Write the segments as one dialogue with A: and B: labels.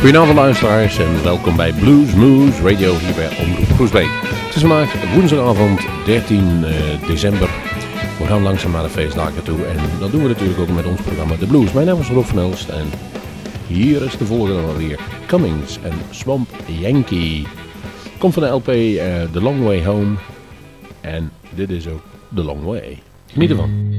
A: Goedenavond luisteraars en welkom bij Blues Moose Radio hier bij Omroep Groesbeek. Het is vandaag woensdagavond 13 eh, december. We gaan langzaam naar de feestdagen toe en dat doen we natuurlijk ook met ons programma The Blues. Mijn naam is Rob van Elst en hier is de volgende alweer. Cummings en Swamp Yankee. Komt van de LP eh, The Long Way Home en dit is ook The Long Way. Geniet ervan.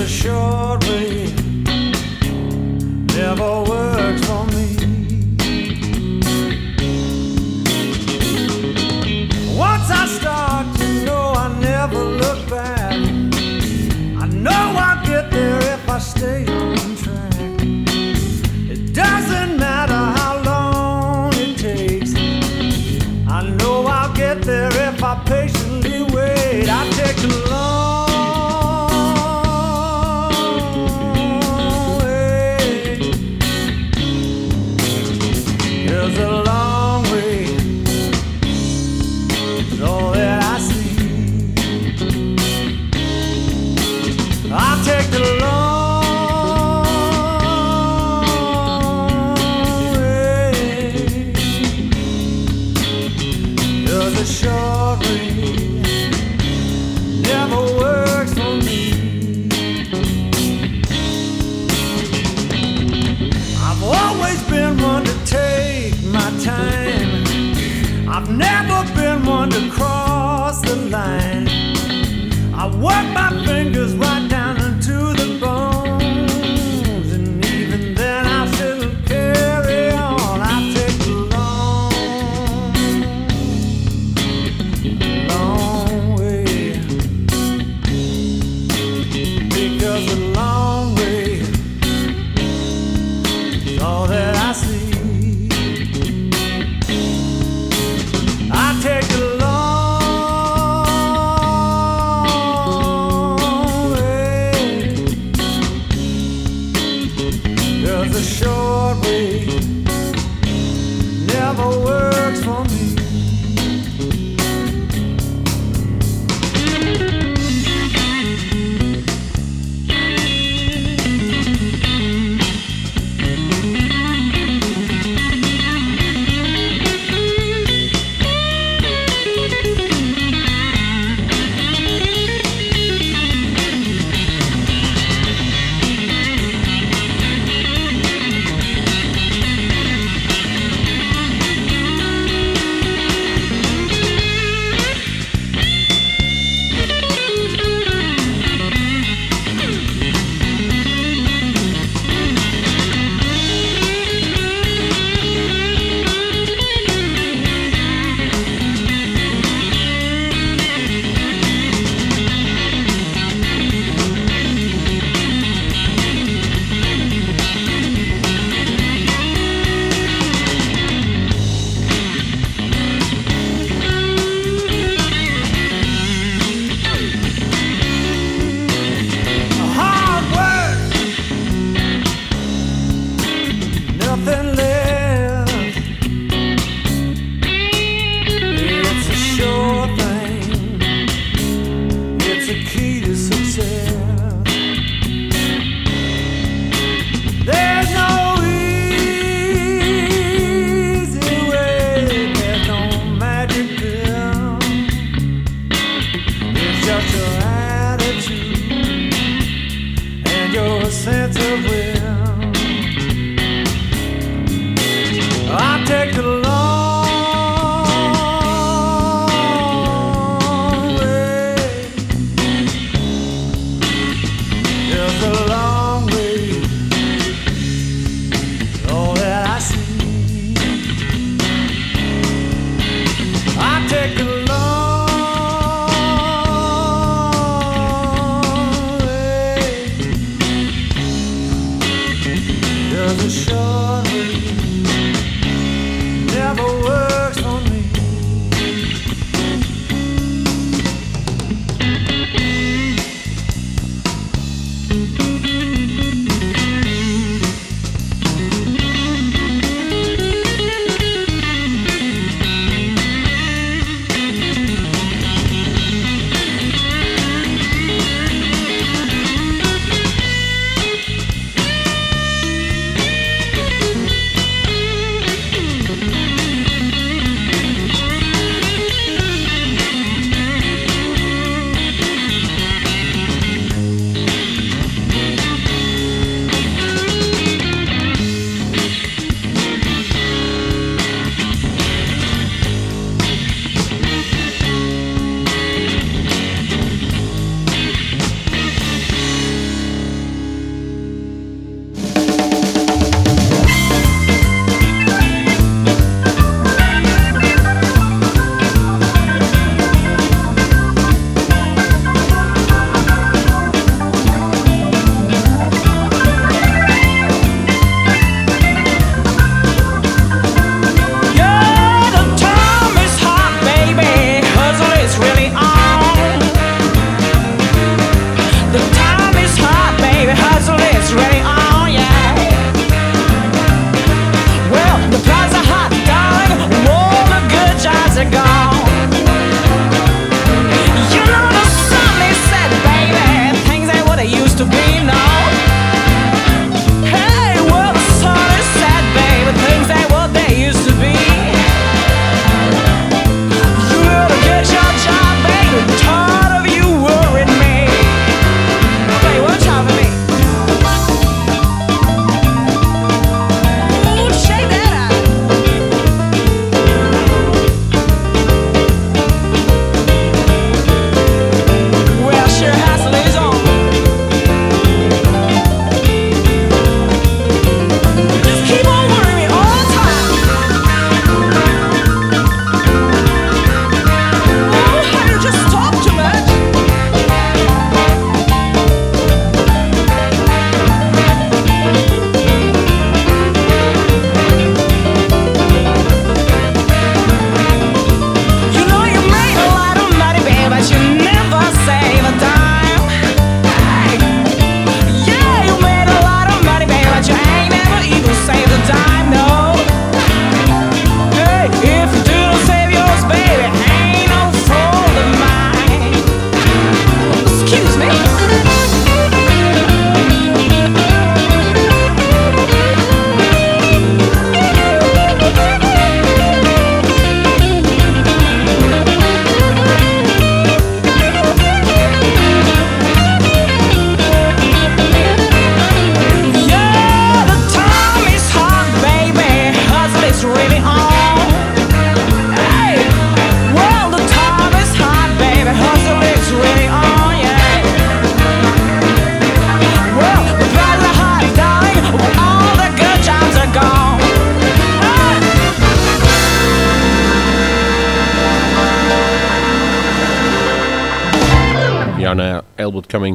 B: assured me never will.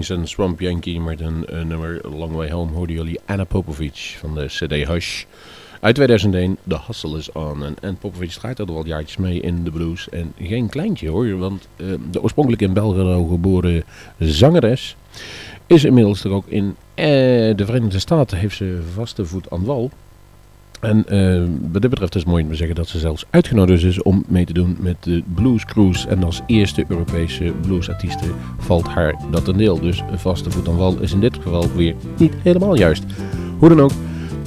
B: En Swamp Yankee met een, nummer Long Way Home hoorden jullie Anna Popovic van de CD Hush. Uit 2001, The Hustle is On. En, en Popovic draait al jaartjes mee in de blues. En geen kleintje hoor, want uh, de oorspronkelijk in Belgrado geboren zangeres is inmiddels er ook in uh, de Verenigde Staten. Heeft ze vaste voet aan wal. En uh, wat dit betreft is het mooi om te zeggen dat ze zelfs uitgenodigd is om mee te doen met de Blues Cruise. En als eerste Europese bluesartieste valt haar dat een deel. Dus vaste voet aan wal is in dit geval weer niet helemaal juist. Hoe dan ook,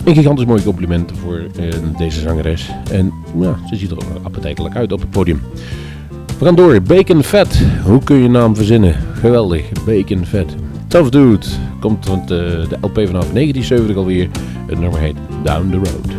B: een gigantisch mooi compliment voor uh, deze zangeres. En ja, ze ziet er ook appetijtelijk uit op het podium. We gaan door. Bacon Fat. Hoe kun je naam verzinnen? Geweldig. Bacon Fat. Tough Dude. Komt van de, de LP vanaf 1970 alweer. Het nummer heet Down the Road.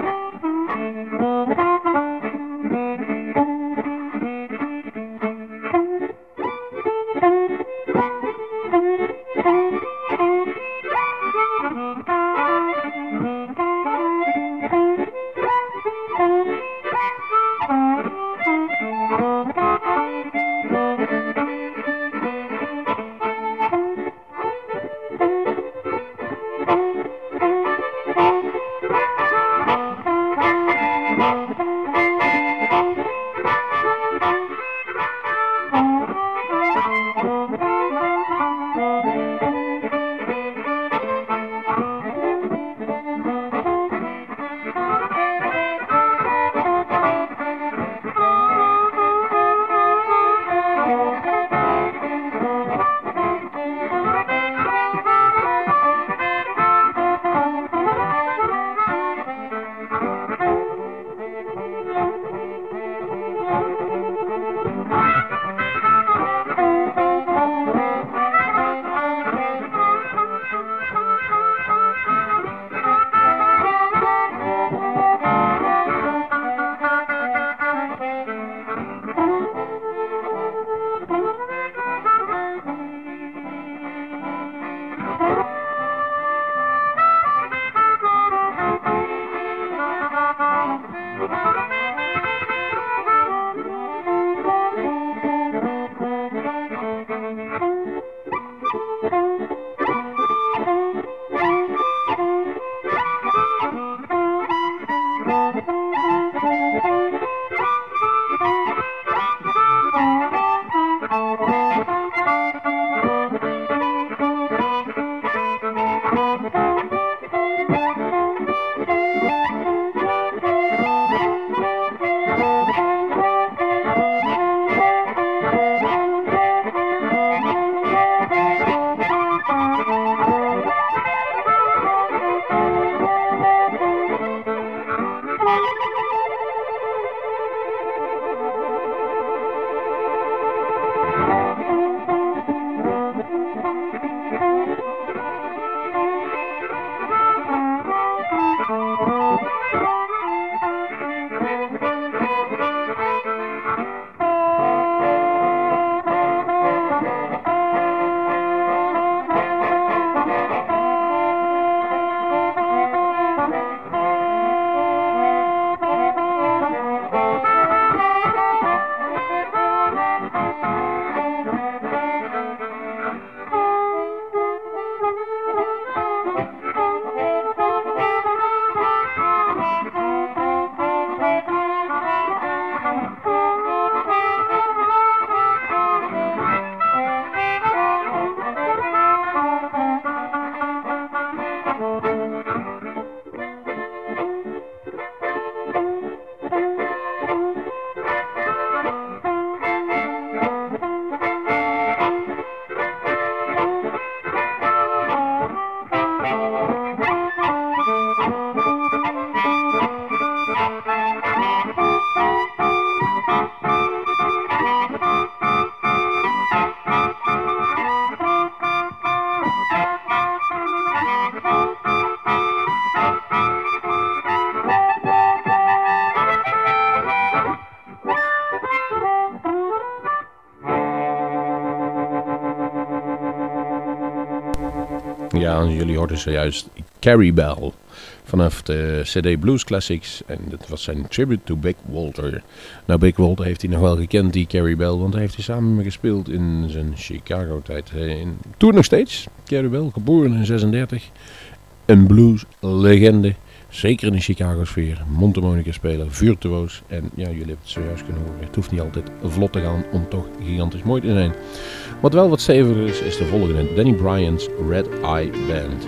B: Thank you.
C: Ja, jullie hoorden zojuist Carrie Bell vanaf de CD Blues Classics. En dat was zijn tribute to Big Walter. Nou, Big Walter heeft hij nog wel gekend, die Carrie Bell, want hij heeft hij samen gespeeld in zijn Chicago-tijd. Toen nog steeds, Carrie Bell, geboren in 36. Een blues-legende. Zeker in de Chicago-sfeer. Montemonica speler, virtuoos. En ja, jullie hebben het zojuist kunnen horen. Het hoeft niet altijd vlot te gaan om toch gigantisch mooi te zijn. Wat wel wat steviger is, is de volgende. Danny Bryan's Red Eye Band.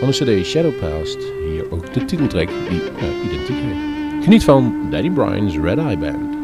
C: Van de cd Shadow Past. Hier ook de titeltrack die identiek heet. Geniet van Danny Bryan's Red Eye Band.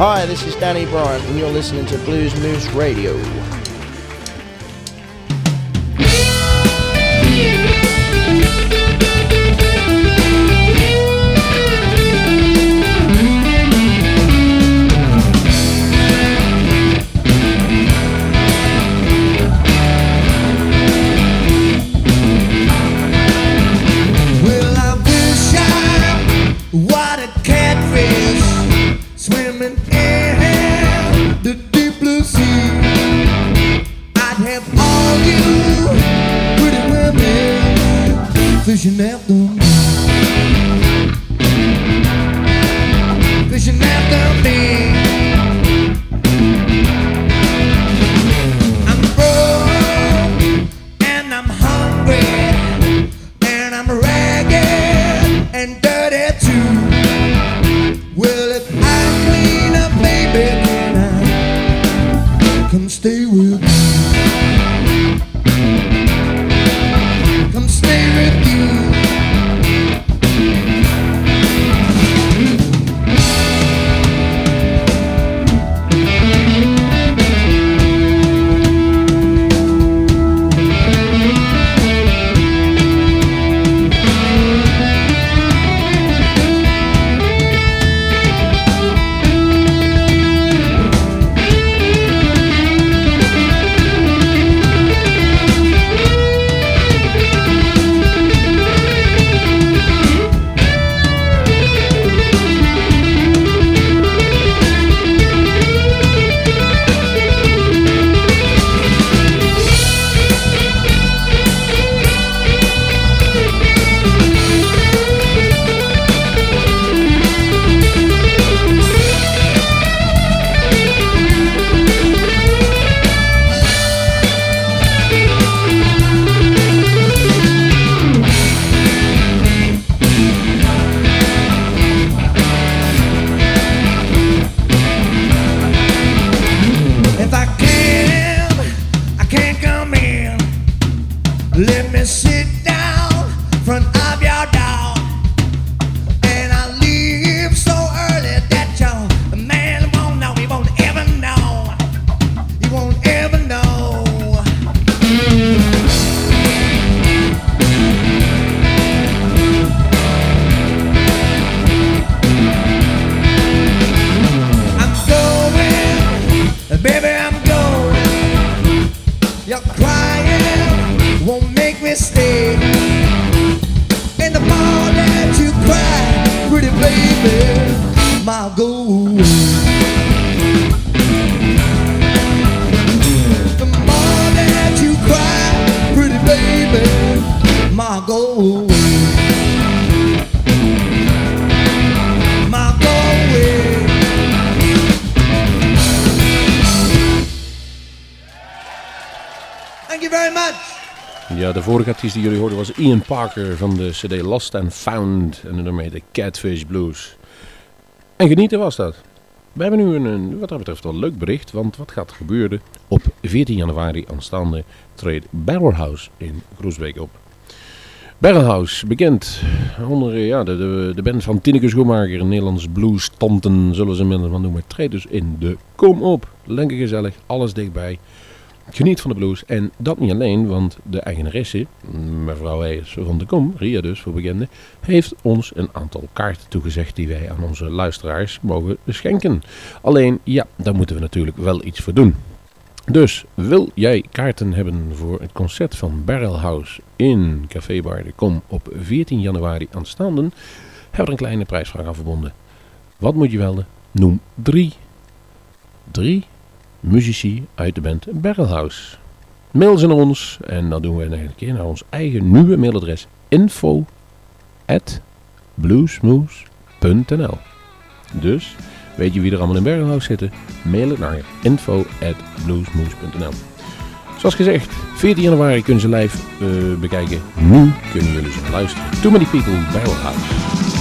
D: Hi, this is Danny Bryant, and you're listening to Blues Moose Radio. Thank you very much.
E: Ja, de vorige artiest die jullie hoorden was Ian Parker van de CD Lost and Found. En de nummer heette Catfish Blues. En genieten was dat. We hebben nu een, wat dat betreft wel leuk bericht. Want wat gaat er gebeuren? Op 14 januari aanstaande treedt Barrelhouse in Groesbeek op. Barrelhouse, bekend onder ja, de, de, de band van Tineke Schoenmaker. Nederlands blues tanten zullen ze inmiddels wel noemen. Treedt dus in de Kom op. Lekker gezellig, alles dichtbij. Geniet van de blues. En dat niet alleen, want de eigenaresse, mevrouw Eijers van de Kom, Ria dus voor bekenden, heeft ons een aantal kaarten toegezegd die wij aan onze luisteraars mogen schenken. Alleen, ja, daar moeten we natuurlijk wel iets voor doen. Dus wil jij kaarten hebben voor het concert van Barrelhouse in Café Bar de Kom op 14 januari aanstaande, hebben we er een kleine prijsvraag aan verbonden. Wat moet je melden? Noem drie. Drie muzici uit de band Barrelhouse. Mail ze naar ons en dat doen we een keer naar ons eigen nieuwe mailadres info at Dus, weet je wie er allemaal in Barrelhouse zitten? Mail het naar info at Zoals gezegd, 14 januari kunnen ze live eh, bekijken. Nu kunnen jullie ze luisteren. Too Many People Barrelhouse.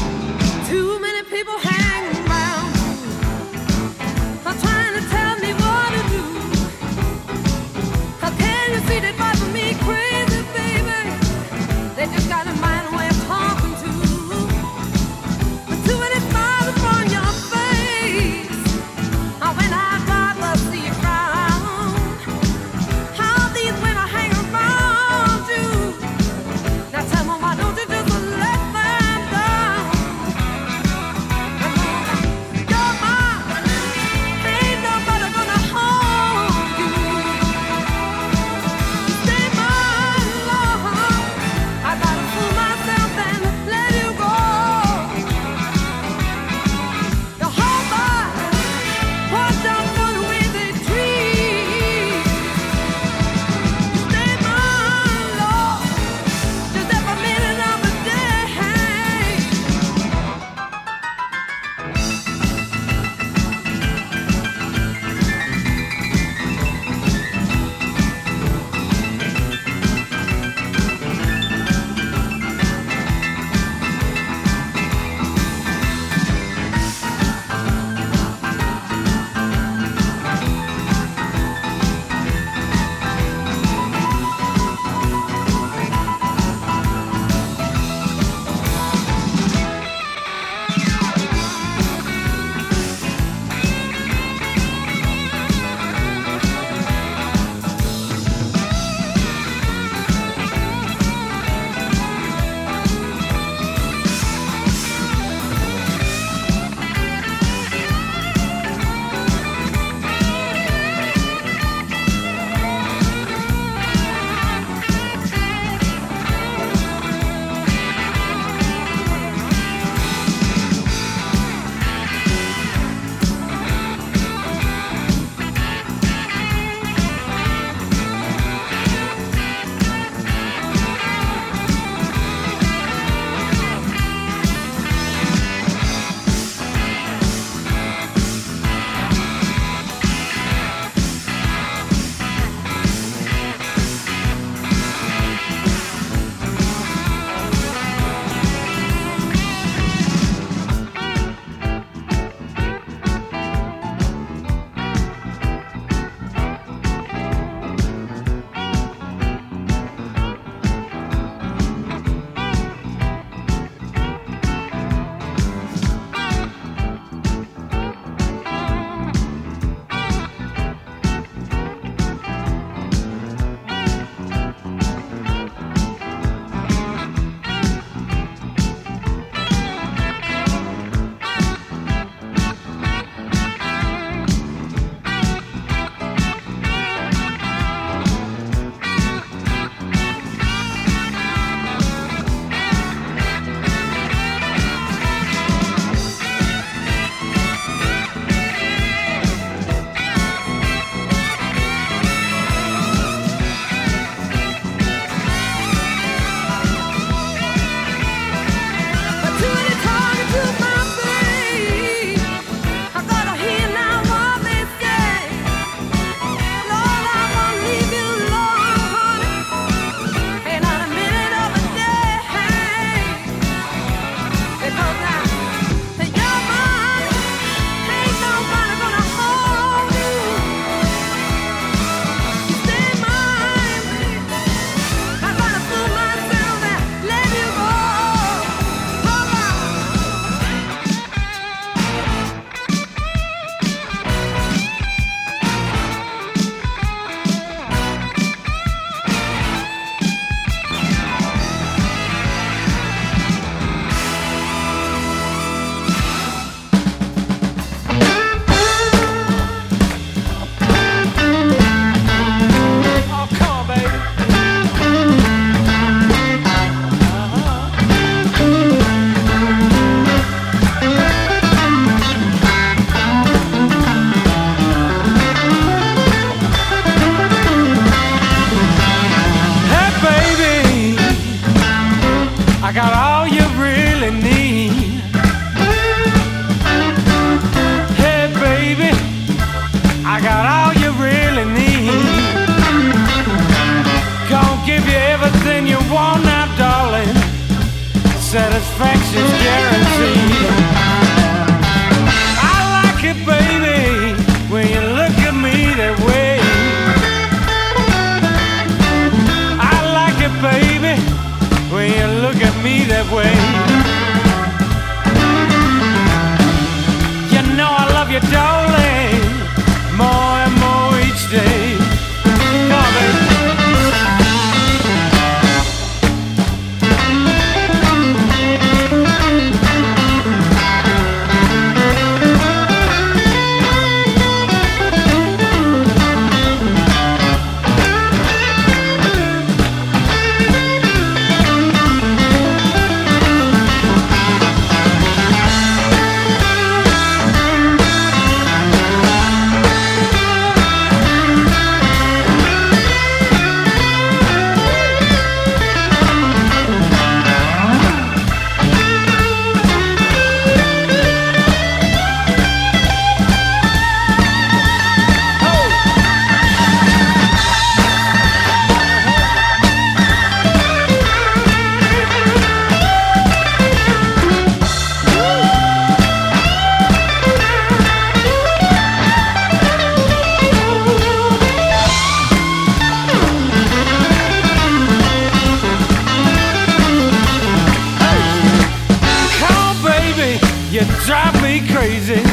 F: You drive me crazy.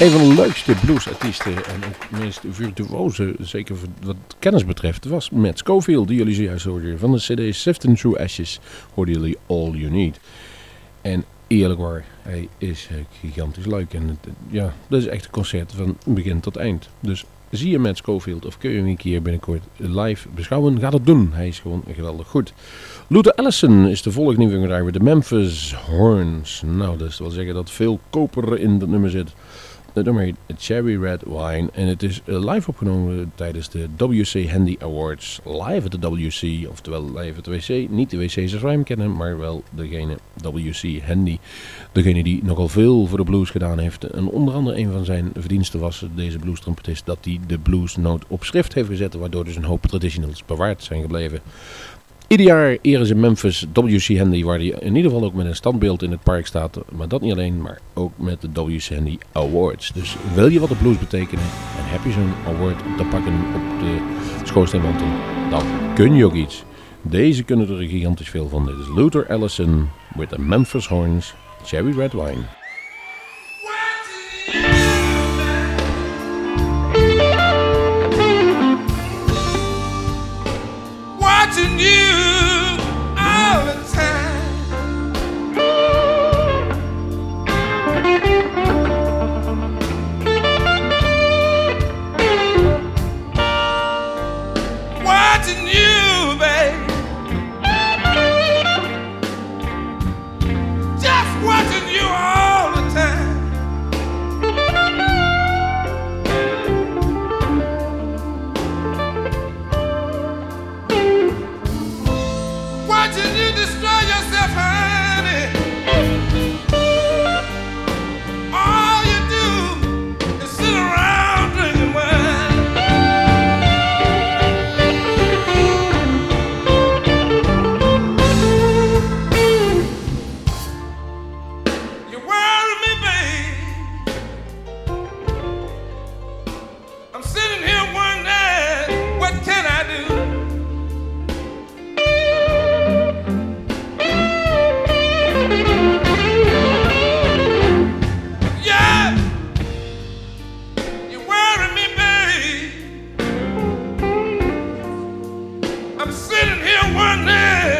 E: Een van de leukste bluesartiesten en ook meest virtuoze, zeker wat kennis betreft, was Matt Schofield, die jullie zojuist hoorden. Van de cd Sifting Through Ashes hoorden jullie All You Need. En eerlijk waar, hij is eh, gigantisch leuk. En ja, dat is echt een concert van begin tot eind. Dus zie je Matt Schofield of kun je hem een keer binnenkort live beschouwen, ga dat doen. Hij is gewoon geweldig goed. Luther Allison is de volgende nieuwe met de Memphis Horns. Nou, dat wil zeggen dat veel koper in dat nummer zit. Het nummer heet Cherry Red Wine en het is eh, live opgenomen tijdens de WC Handy Awards. Live at de WC, oftewel live at de wc. Niet de wc's wij hem kennen, maar wel degene WC Handy. Degene die nogal veel voor de blues gedaan heeft. En onder andere een van zijn verdiensten was deze blues trompetist dat hij de bluesnoot op schrift heeft gezet. Waardoor dus een hoop traditionals bewaard zijn gebleven. Ieder jaar eren ze Memphis WC Handy, waar hij in ieder geval ook met een standbeeld in het park staat. Maar dat niet alleen, maar ook met de WC Handy Awards. Dus wil je wat de blues betekenen en heb je zo'n award te pakken op de schoorsteenmantel, dan kun je ook iets. Deze kunnen er gigantisch veel van. Dit is Luther Allison with the Memphis Horns, Cherry Red Wine.
D: you one day.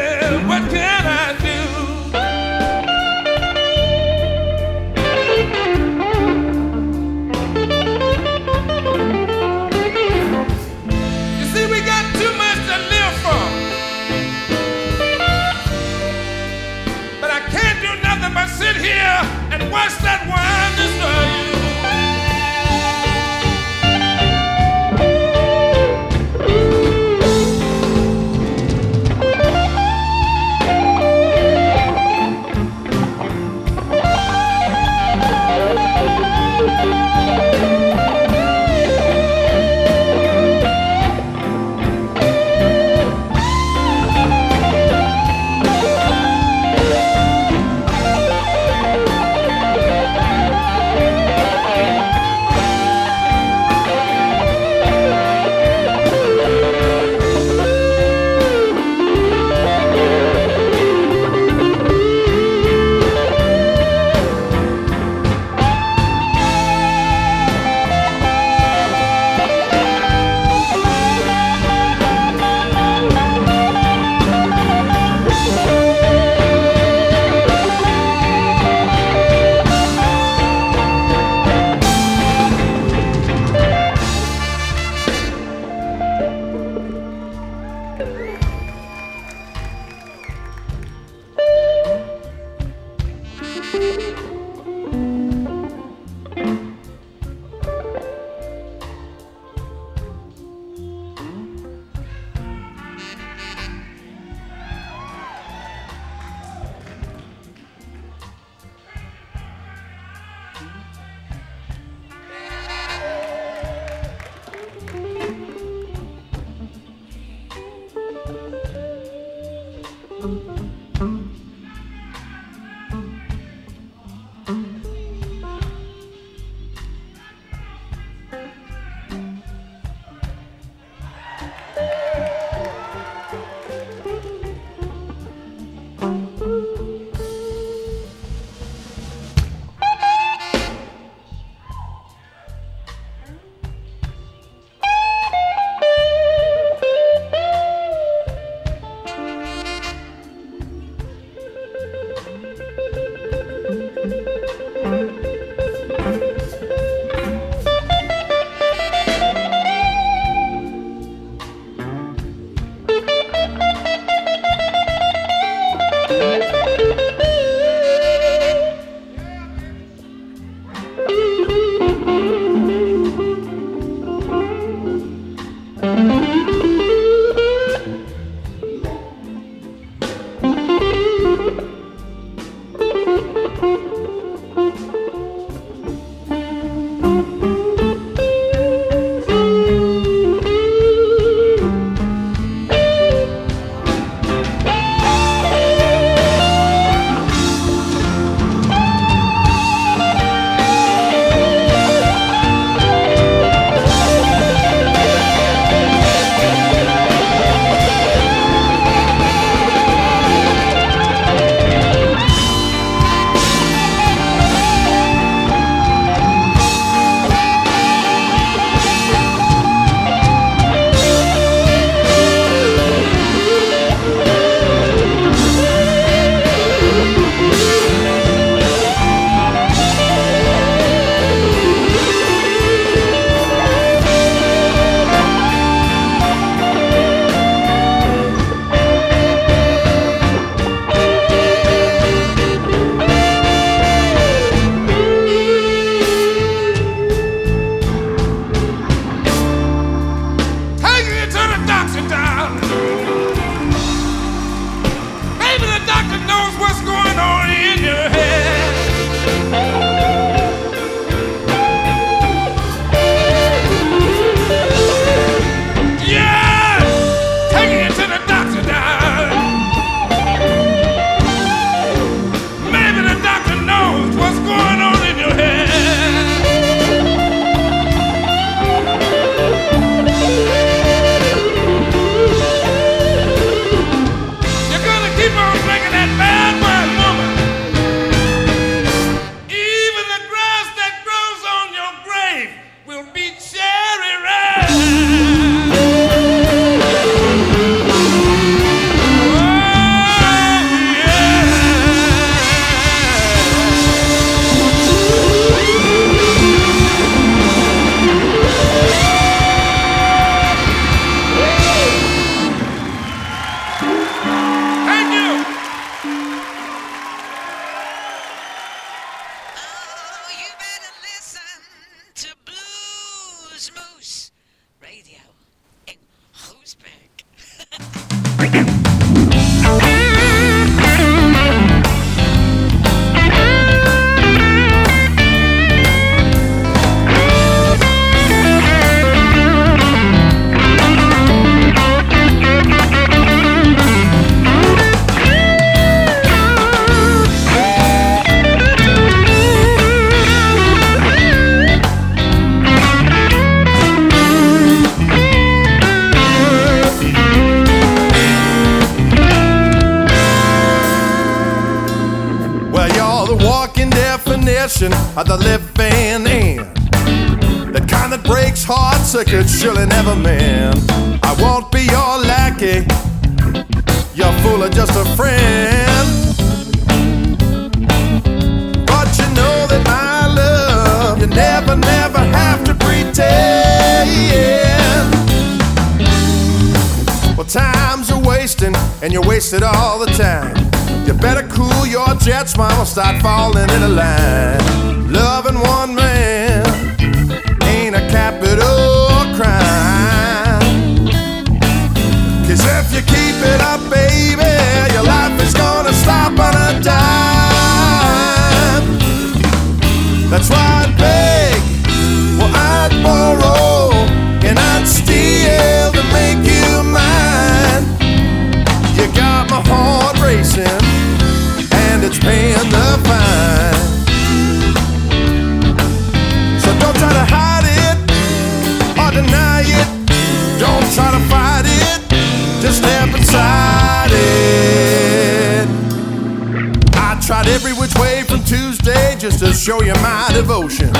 G: Música of the living end. The kind that breaks hearts that could surely never mend. I won't be your lackey. You're full of just a friend. But you know that my love, you never, never have to pretend. Well, time's a wasting, and you're wasted all the time. Better cool your jets, mama, start falling in a line. Loving one man ain't a capital crime. Cause if you keep it up, baby, your life is gonna stop on a dime. That's why I'd beg, well, I'd borrow, and I'd steal to make you mine. You got my heart racing, tried every which way from Tuesday just to show you my devotion.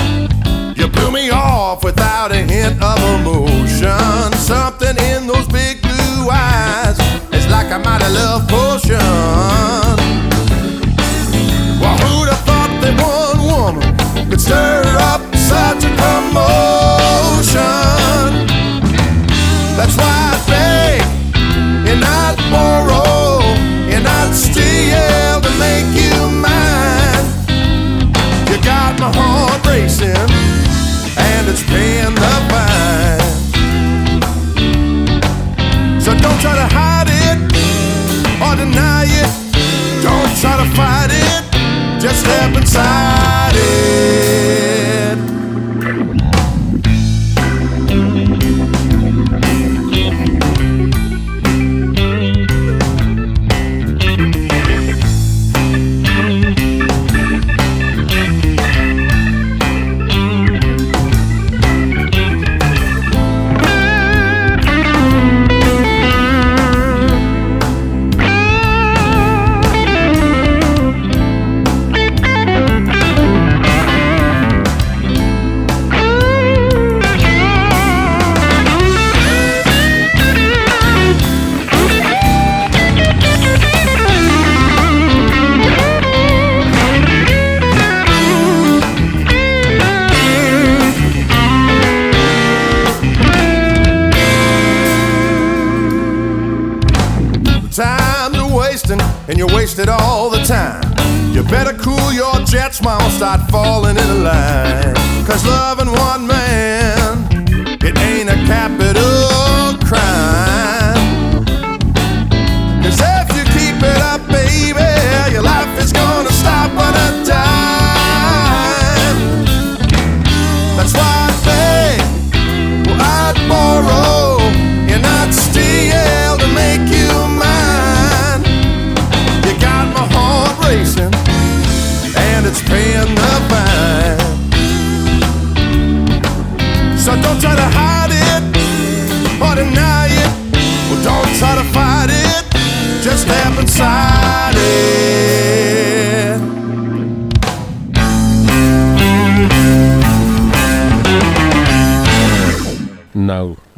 G: You blew me off without a hint of emotion. Something in those big blue eyes is like a mighty love potion.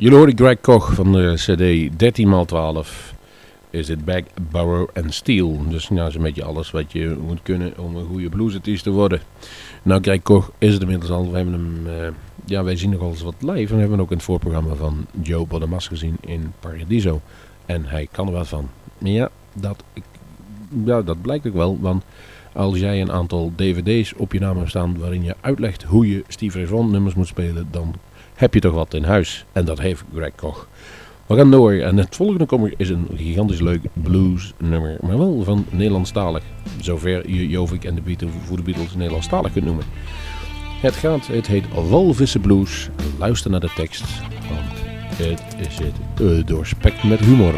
E: Jullie horen Greg Koch van de CD 13x12. Is het Back, Borrow and Steal. Dus nou is een beetje alles wat je moet kunnen om een goede bluesartiest te worden. Nou, Greg Koch is het inmiddels al. We hebben hem, eh, ja, wij zien nogal eens wat live. En we hebben hem ook in het voorprogramma van Joe Bodemas gezien in Paradiso. En hij kan er wat van. Ja, dat, ja, dat blijkt ook wel. Want als jij een aantal dvd's op je naam hebt staan waarin je uitlegt hoe je Steve Ray nummers moet spelen, dan heb je toch wat in huis. En dat heeft Greg Koch. We gaan door en het volgende kommer is een gigantisch leuk blues nummer, maar wel van Nederlandstalig. Zover je Jovik en de Beatles voor de Nederlandstalig kunt noemen. Het gaat, het heet Walvissen Blues. Luister naar de tekst, want het zit uh, doorspekt met humor.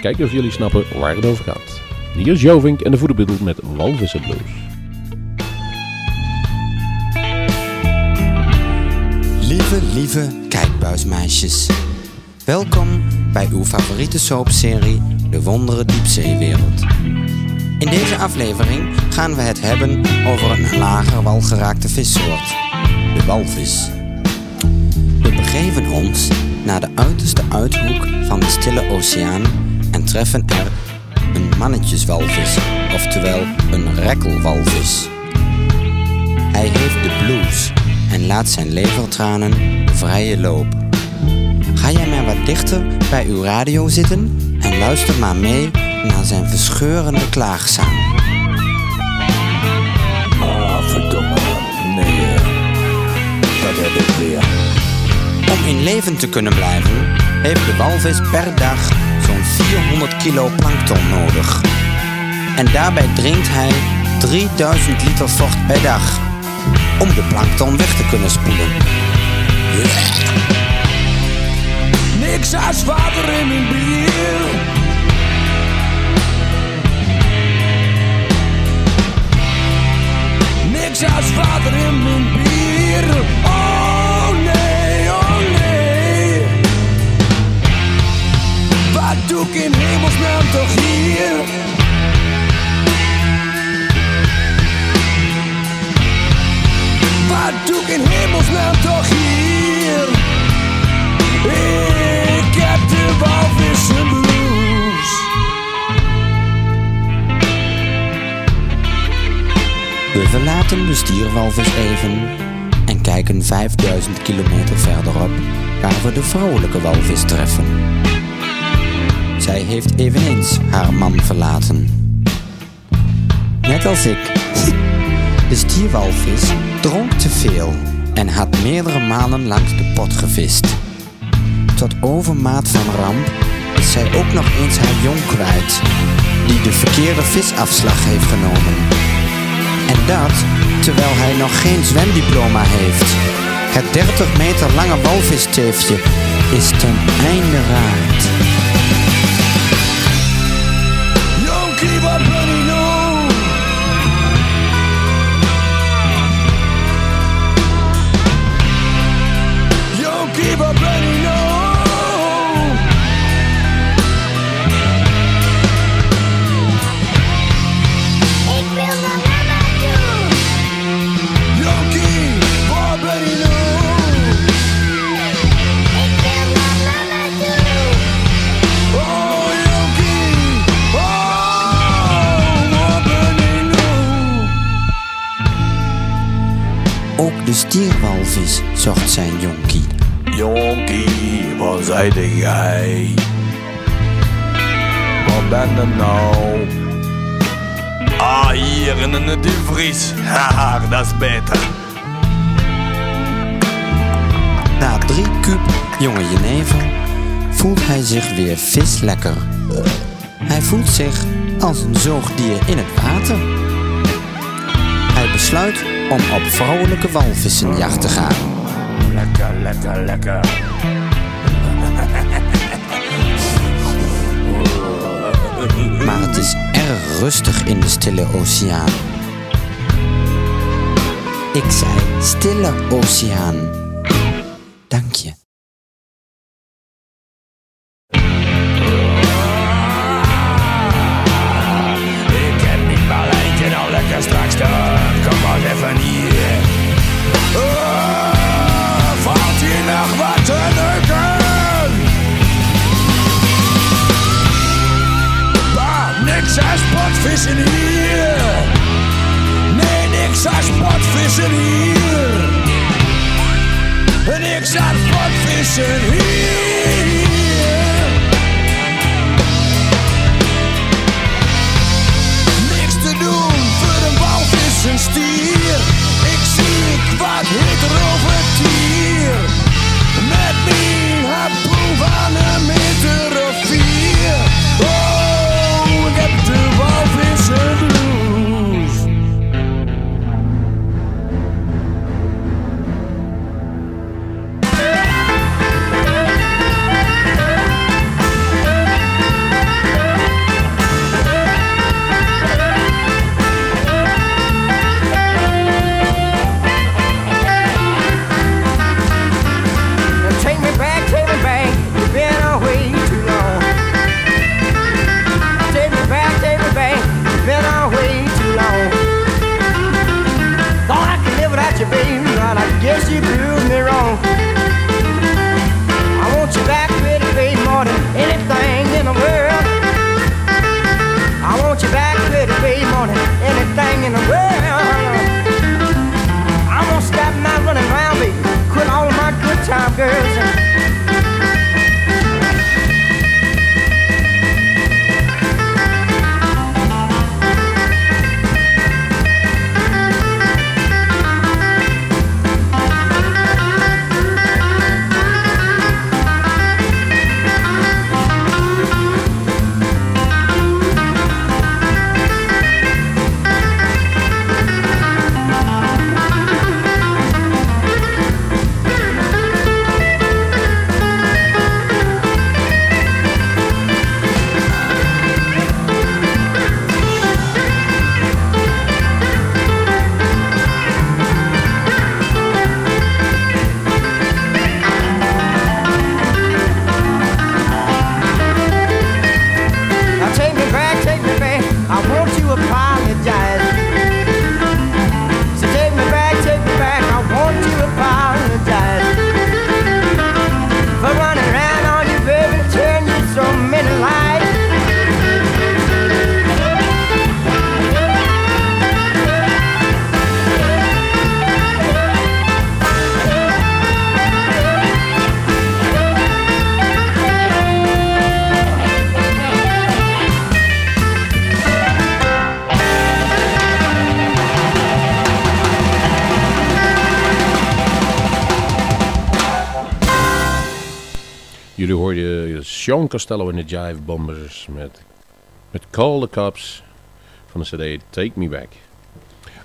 E: Kijk of jullie snappen waar het over gaat. Hier is Jovink en de Voederbeatles met Walvissen Blues.
H: Lieve, kijkbuismeisjes. Welkom bij uw favoriete soapserie De Wondere Diepzeewereld. In deze aflevering gaan we het hebben over een lager walgeraakte vissoort, de walvis. We begeven ons naar de uiterste uithoek van de Stille Oceaan en treffen er een mannetjeswalvis, oftewel een rekkelwalvis. Hij heeft de blues en laat zijn levertranen vrije loop. Ga jij maar wat dichter bij uw radio zitten en luister maar mee naar zijn verscheurende klaagzang.
I: Ah, verdomme. Nee, eh, dat heb ik weer.
H: Om in leven te kunnen blijven, heeft de walvis per dag zo'n 400 kilo plankton nodig. En daarbij drinkt hij 3000 liter vocht per dag. Om de plankton weg te kunnen spoelen.
D: Niks als water in mijn bier. Niks als water in mijn bier. Oh nee, oh nee. Wat doe ik in hemelsnaam toch hier? Wat doe ik in hemelsnaam toch hier? Ik heb de walvissen blues.
H: We verlaten de stierwalvis even en kijken 5000 kilometer verderop waar we de vrouwelijke walvis treffen. Zij heeft eveneens haar man verlaten. Net als ik. De stierwalvis dronk te veel en had meerdere maanden langs de pot gevist. Tot overmaat van ramp is zij ook nog eens haar jong kwijt, die de verkeerde visafslag heeft genomen. En dat terwijl hij nog geen zwemdiploma heeft. Het 30 meter lange walvisteefje is ten einde raad. De stierwalvis zocht zijn jonkie.
I: Jonkie, waar zijde jij? Waar ben je nou? Ah, hier in de Duvries. Haha, dat is beter.
H: Na drie kuub jonge jenever voelt hij zich weer vislekker. Hij voelt zich als een zoogdier in het water. Hij besluit om op vrouwelijke walvissenjacht te gaan.
I: Lekker, lekker, lekker.
H: Maar het is erg rustig in de stille oceaan. Ik zei stille oceaan. Dank je.
I: Spotvissen hier. Niks aan spotvissen hier. Niks te doen voor een walvis en stier. Ik zie ik wat hitter over tier. Met mijn harpoen van een meter
E: Sean Costello in de Jive Bombers met, met Call the Cops van de CD Take Me Back.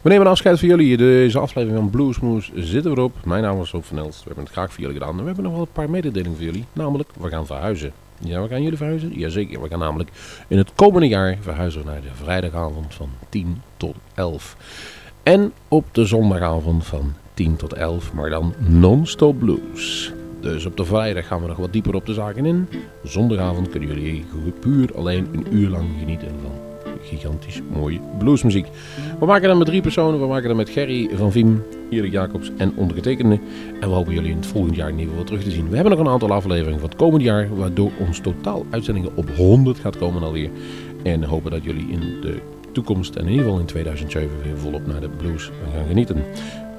E: We nemen afscheid van jullie. Deze aflevering van Bluesmoes zitten we erop. Mijn naam is Rob van Elst. We hebben het graag voor jullie gedaan. En we hebben nog wel een paar mededelingen voor jullie. Namelijk, we gaan verhuizen. Ja, we gaan jullie verhuizen? Jazeker. We gaan namelijk in het komende jaar verhuizen naar de vrijdagavond van 10 tot 11. En op de zondagavond van 10 tot 11, maar dan non-stop blues. Dus op de vrijdag gaan we nog wat dieper op de zaken in. Zondagavond kunnen jullie puur alleen een uur lang genieten van gigantisch mooie bluesmuziek. We maken dat met drie personen. We maken dat met Gerry van Viem, Erik Jacobs en ondergetekende. En we hopen jullie in het volgend jaar in ieder geval terug te zien. We hebben nog een aantal afleveringen van het komende jaar, waardoor ons totaal uitzendingen op 100 gaat komen alweer. En hopen dat jullie in de toekomst en in ieder geval in 2007 weer volop naar de blues gaan genieten.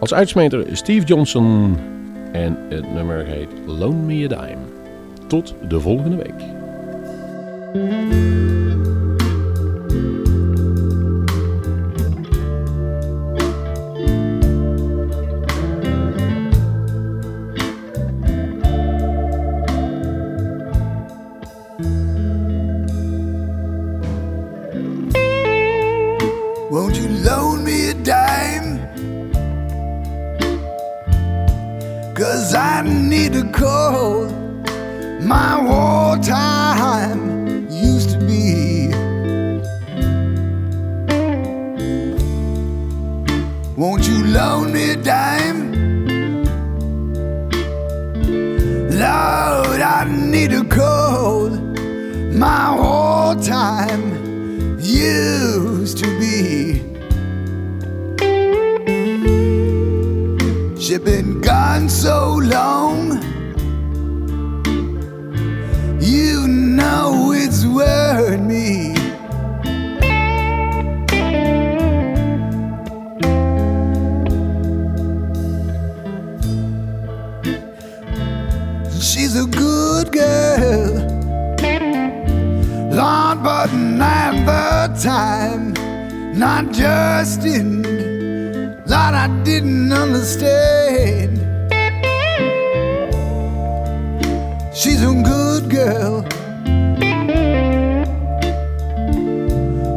E: Als uitsmeter Steve Johnson en het nummer heet Loan Me a Dime. Tot de volgende week.
I: I need to call my wartime used to be. Won't you loan me a dime? Lord, I need to call my wartime used gone so long. You know it's worried me. She's a good girl. Lord, but not the time. Not just in Lord, I didn't understand.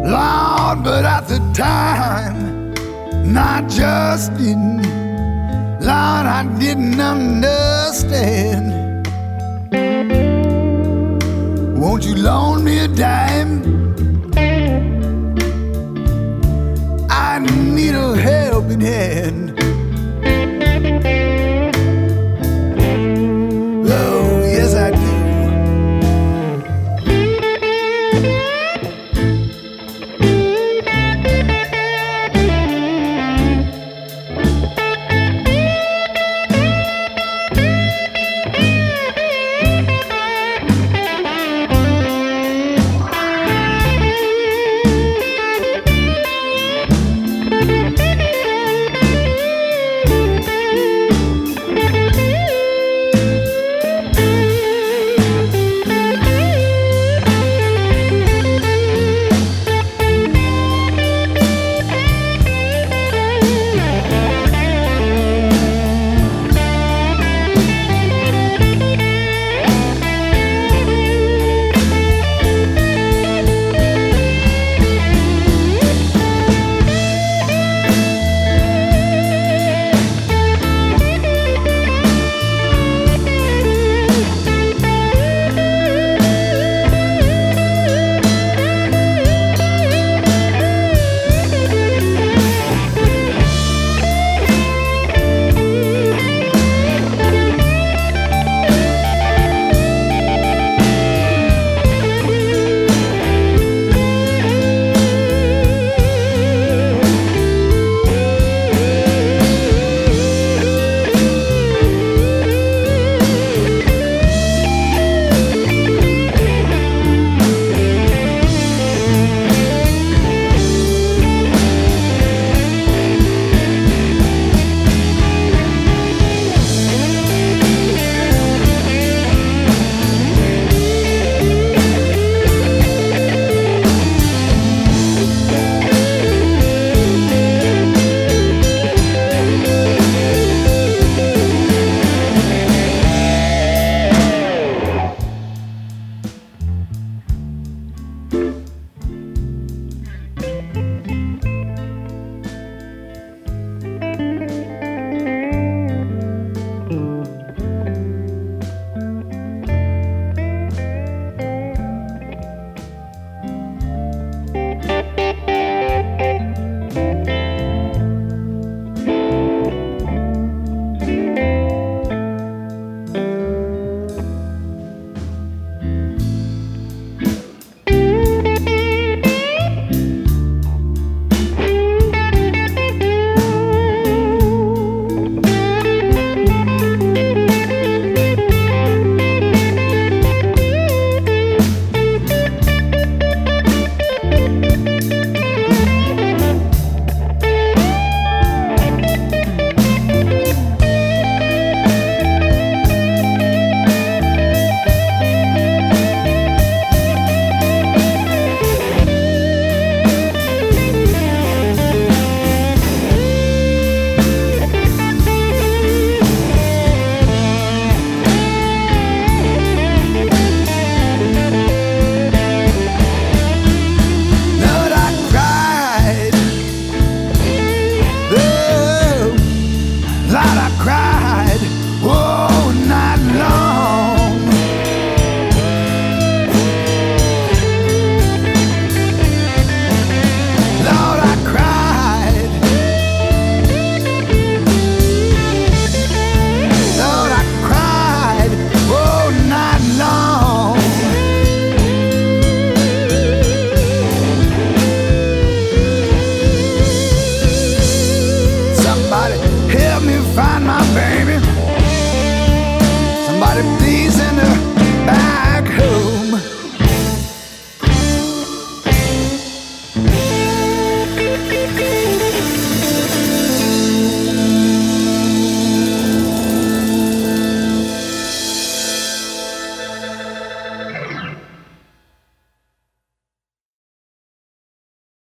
I: Lord, but at the time, not just in Lord, I didn't understand. Won't you loan me a dime? I need a helping hand.